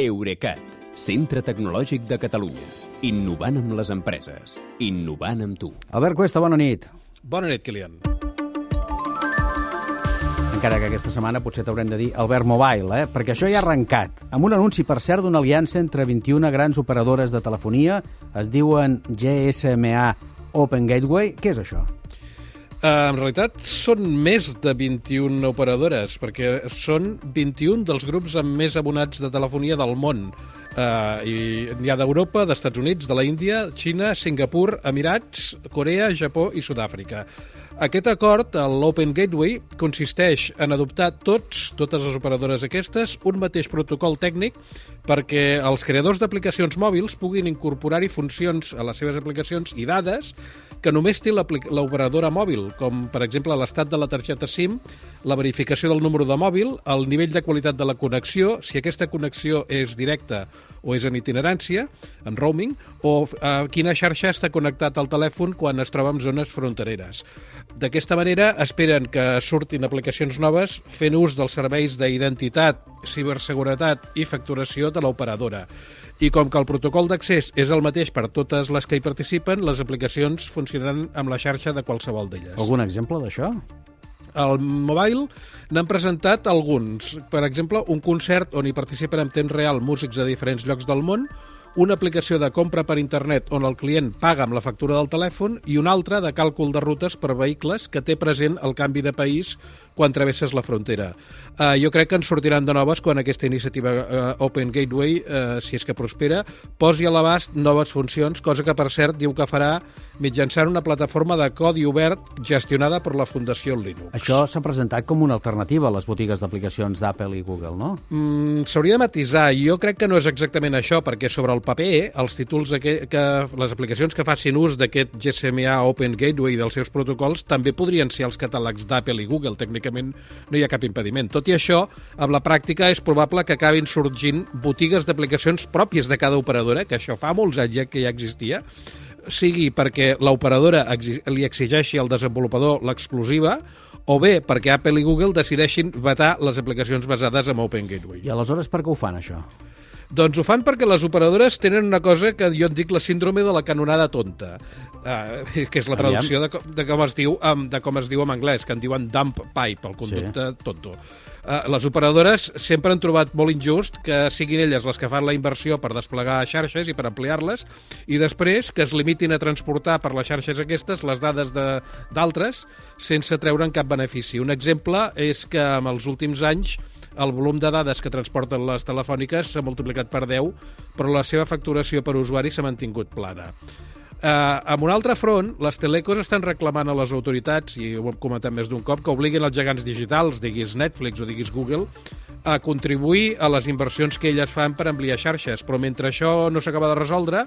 Eurecat, centre tecnològic de Catalunya. Innovant amb les empreses. Innovant amb tu. Albert Cuesta, bona nit. Bona nit, Kilian. Encara que aquesta setmana potser t'haurem de dir Albert Mobile, eh? perquè això ja ha arrencat. Amb un anunci, per cert, d'una aliança entre 21 grans operadores de telefonia, es diuen GSMA Open Gateway. Què és això? Uh, en realitat són més de 21 operadores, perquè són 21 dels grups amb més abonats de telefonia del món. Uh, i n'hi ha d'Europa, d'Estats Units, de la Índia, Xina, Singapur, Emirats, Corea, Japó i Sud-àfrica. Aquest acord, l'Open Gateway, consisteix en adoptar tots, totes les operadores aquestes, un mateix protocol tècnic perquè els creadors d'aplicacions mòbils puguin incorporar-hi funcions a les seves aplicacions i dades que només té l'operadora mòbil, com per exemple l'estat de la targeta SIM, la verificació del número de mòbil, el nivell de qualitat de la connexió, si aquesta connexió és directa o és en itinerància, en roaming, o a quina xarxa està connectat al telèfon quan es troba en zones frontereres. D'aquesta manera esperen que surtin aplicacions noves fent ús dels serveis d'identitat, ciberseguretat i facturació de l'operadora. I com que el protocol d'accés és el mateix per totes les que hi participen, les aplicacions funcionaran amb la xarxa de qualsevol d'elles. Algun exemple d'això? Al mobile n'han presentat alguns. Per exemple, un concert on hi participen en temps real músics de diferents llocs del món, una aplicació de compra per internet on el client paga amb la factura del telèfon i una altra de càlcul de rutes per vehicles que té present el canvi de país quan travesses la frontera. Uh, jo crec que en sortiran de noves quan aquesta iniciativa uh, Open Gateway, uh, si és que prospera, posi a l'abast noves funcions, cosa que, per cert, diu que farà mitjançant una plataforma de codi obert gestionada per la Fundació Linux. Això s'ha presentat com una alternativa a les botigues d'aplicacions d'Apple i Google, no? Mm, S'hauria de matisar. Jo crec que no és exactament això, perquè sobre el paper, els títols que, que les aplicacions que facin ús d'aquest GSMA Open Gateway i dels seus protocols també podrien ser els catàlegs d'Apple i Google. Tècnicament no hi ha cap impediment. Tot i això, amb la pràctica és probable que acabin sorgint botigues d'aplicacions pròpies de cada operadora, que això fa molts anys ja que ja existia, sigui perquè l'operadora li exigeixi al desenvolupador l'exclusiva o bé perquè Apple i Google decideixin vetar les aplicacions basades en Open Gateway. I aleshores per què ho fan, això? Doncs ho fan perquè les operadores tenen una cosa que jo en dic la síndrome de la canonada tonta, uh, que és la traducció de, de, com es diu, de com es diu en anglès, que en diuen dump pipe, el conducte sí. tonto. Uh, les operadores sempre han trobat molt injust que siguin elles les que fan la inversió per desplegar xarxes i per ampliar-les i després que es limitin a transportar per les xarxes aquestes les dades d'altres sense treure'n cap benefici. Un exemple és que en els últims anys el volum de dades que transporten les telefòniques s'ha multiplicat per 10, però la seva facturació per usuari s'ha mantingut plana. Eh, amb un altre front, les telecos estan reclamant a les autoritats, i ho hem comentat més d'un cop, que obliguin els gegants digitals, diguis Netflix o diguis Google, a contribuir a les inversions que elles fan per ampliar xarxes. Però mentre això no s'acaba de resoldre,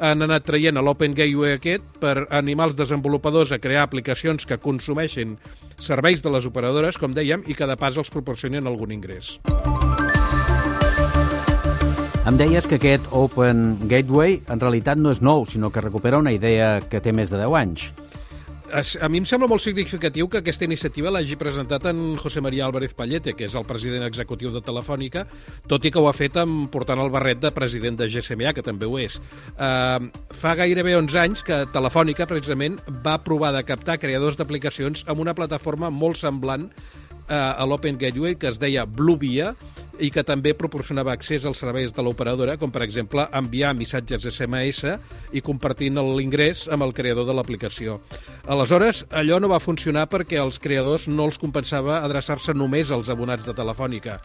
han anat traient l'Open Gateway aquest per animar els desenvolupadors a crear aplicacions que consumeixin serveis de les operadores, com dèiem, i que de pas els proporcionen algun ingrés. Em deies que aquest Open Gateway en realitat no és nou, sinó que recupera una idea que té més de 10 anys a mi em sembla molt significatiu que aquesta iniciativa l'hagi presentat en José María Álvarez Pallete, que és el president executiu de Telefònica, tot i que ho ha fet amb, portant el barret de president de GSMA, que també ho és. Uh, fa gairebé 11 anys que Telefònica, precisament, va provar de captar creadors d'aplicacions amb una plataforma molt semblant uh, a l'Open Gateway, que es deia Bluevia, i que també proporcionava accés als serveis de l'operadora, com per exemple enviar missatges SMS i compartint l'ingrés amb el creador de l'aplicació. Aleshores, allò no va funcionar perquè els creadors no els compensava adreçar-se només als abonats de Telefònica.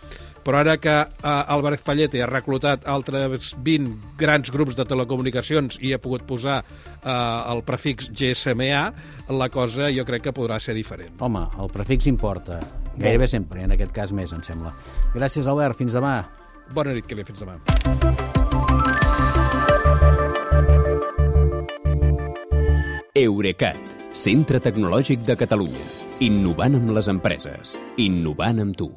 Però ara que eh, Álvarez Pallete ha reclutat altres 20 grans grups de telecomunicacions i ha pogut posar eh, el prefix GSMA, la cosa jo crec que podrà ser diferent. Home, el prefix importa. Gairebé sempre, en aquest cas més, em sembla. Gràcies, Albert. Fins demà. Bona nit, Kelly. Fins demà. Eurecat, centre tecnològic de Catalunya. Innovant amb les empreses. Innovant amb tu.